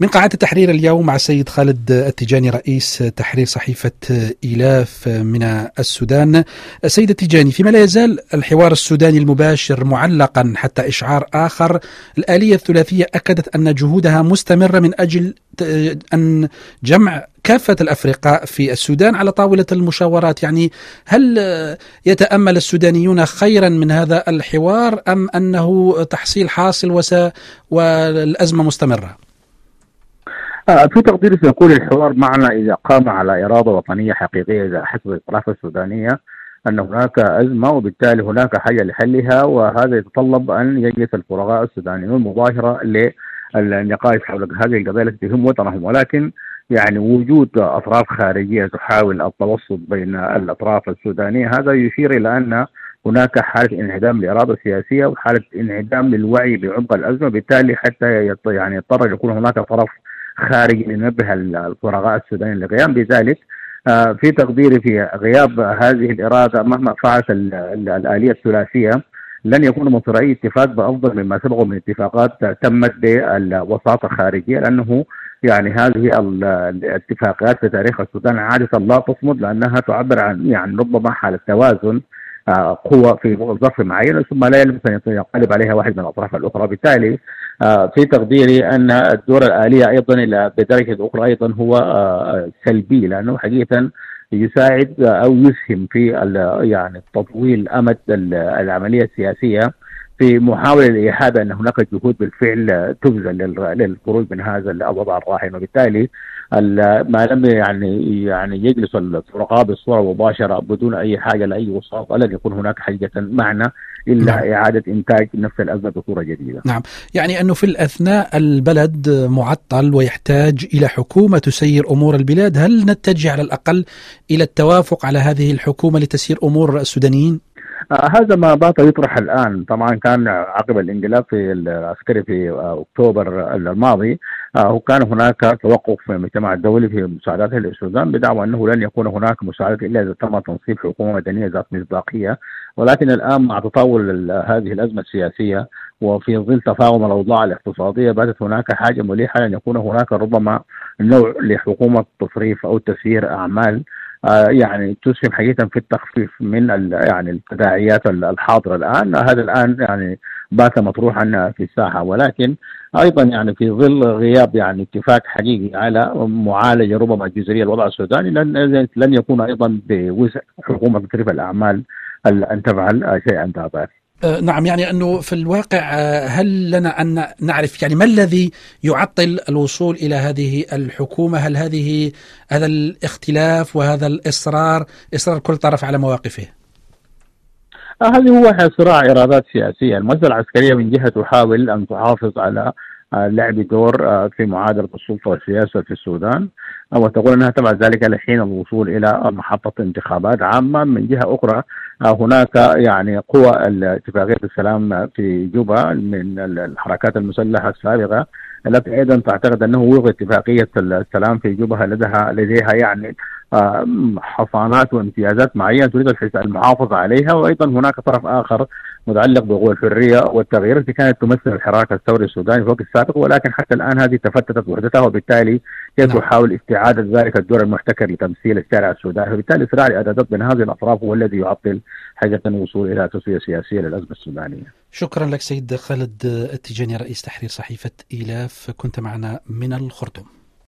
من قاعة التحرير اليوم مع السيد خالد التيجاني رئيس تحرير صحيفة إيلاف من السودان. سيد التيجاني فيما لا يزال الحوار السوداني المباشر معلقا حتى إشعار آخر الآلية الثلاثية أكدت أن جهودها مستمرة من أجل أن جمع كافة الأفرقاء في السودان على طاولة المشاورات. يعني هل يتأمل السودانيون خيرا من هذا الحوار أم أنه تحصيل حاصل والأزمة مستمرة؟ في تقديري سيكون الحوار معنا إذا قام على إرادة وطنية حقيقية إذا حسب الاطراف السودانية أن هناك أزمة وبالتالي هناك حاجة لحلها وهذا يتطلب أن يجلس الفرغاء السودانيون مباشره للنقاش حول هذه القضايا التي تهم وطنهم. ولكن يعني وجود أطراف خارجية تحاول التوسط بين الأطراف السودانية هذا يشير إلى أن هناك حالة انعدام للاراده السياسيه وحالة انعدام للوعي بعمق الأزمة. بالتالي حتى يعني يضطر يكون هناك طرف خارجي لننبه الفرغاء السودانيين للقيام بذلك آه، في تقديري في غياب هذه الإرادة مهما فعلت الآلية الثلاثية لن يكون مصير اي اتفاق بأفضل مما سبقه من اتفاقات تمت بالوساطة الخارجية لأنه يعني هذه الاتفاقات في تاريخ السودان عادة لا تصمد لأنها تعبر عن يعني ربما حالة توازن قوة في ظرف معين ثم لا يلبس أن ينقلب عليها واحد من الأطراف الأخرى. بالتالي آه، في تقديري أن الدور الآلية أيضا إلى بدرجة أخرى أيضا هو آه، سلبي لأنه حقيقة يساعد أو يسهم في يعني تطويل أمد العملية السياسية في محاولة لإيحاء أن هناك جهود بالفعل تبذل للخروج من هذا الوضع الراهن. وبالتالي ما لم يعني يعني يجلس الفرقاء بصورة مباشرة بدون أي حاجة لأي وساطه لن يكون هناك حقيقه معنى إلا نعم. إعادة إنتاج نفس الأزمة بصورة جديدة. نعم، يعني أنه في الأثناء البلد معطل ويحتاج إلى حكومة تسير أمور البلاد، هل نتجه على الأقل إلى التوافق على هذه الحكومة لتسير أمور السودانيين؟ آه هذا ما بات يطرح الآن. طبعا كان عقب الانقلاب في العسكري في آه أكتوبر الماضي آه وكان هناك توقف في المجتمع الدولي في مساعدات للسودان بدعوى أنه لن يكون هناك مساعدات إلا إذا تم تنصيب حكومة مدنية ذات مصداقية. ولكن الآن مع تطاول هذه الأزمة السياسية وفي ظل تفاهم الأوضاع الاقتصادية باتت هناك حاجة مليحة ان يكون هناك ربما نوع لحكومة تصريف أو تسيير أعمال. يعني تسهم حقيقة في التخفيف من يعني التداعيات الحاضرة الآن. هذا الآن يعني بات مطروحا في الساحه ولكن أيضا يعني في ظل غياب يعني اتفاق حقيقي على معالجة ربما جزئيه الوضع السوداني لن لن يكون أيضا بوسع حكومة تصريف الأعمال أن تفعل شيئا ذا آه، نعم يعني أنه في الواقع آه، هل لنا أن نعرف يعني ما الذي يعطل الوصول إلى هذه الحكومة؟ هل هذه هذا الاختلاف وهذا الإصرار إصرار كل طرف على مواقفه؟ آه، هذه هو صراع إرادات سياسية، المؤسسة العسكرية من جهة تحاول أن تحافظ على لعب دور في معادلة السلطة والسياسة في السودان. وتقول إنها تبع ذلك لحين الوصول إلى محطة انتخابات عامة. من جهة أخرى هناك يعني قوى اتفاقيه السلام في جوبا من الحركات المسلحة السابقة التي أيضا تعتقد أنه وفق اتفاقية السلام في جوبا لديها لديها يعني حصانات وامتيازات معينة تريد المحافظة عليها وأيضا هناك طرف آخر متعلق بقوى الحرية والتغيير التي كانت تمثل الحراك الثوري السوداني في الوقت السابق ولكن حتى الآن هذه تفتتت وحدتها وبالتالي كيف نعم. تحاول استعادة ذلك الدور المحتكر لتمثيل الشارع السوداني فبالتالي صراع الاعدادات بين هذه الأطراف هو الذي يعطل حاجة الوصول إلى تسوية سياسية للأزمة السودانية. شكرا لك سيد خالد التجاني رئيس تحرير صحيفة إيلاف كنت معنا من الخرطوم.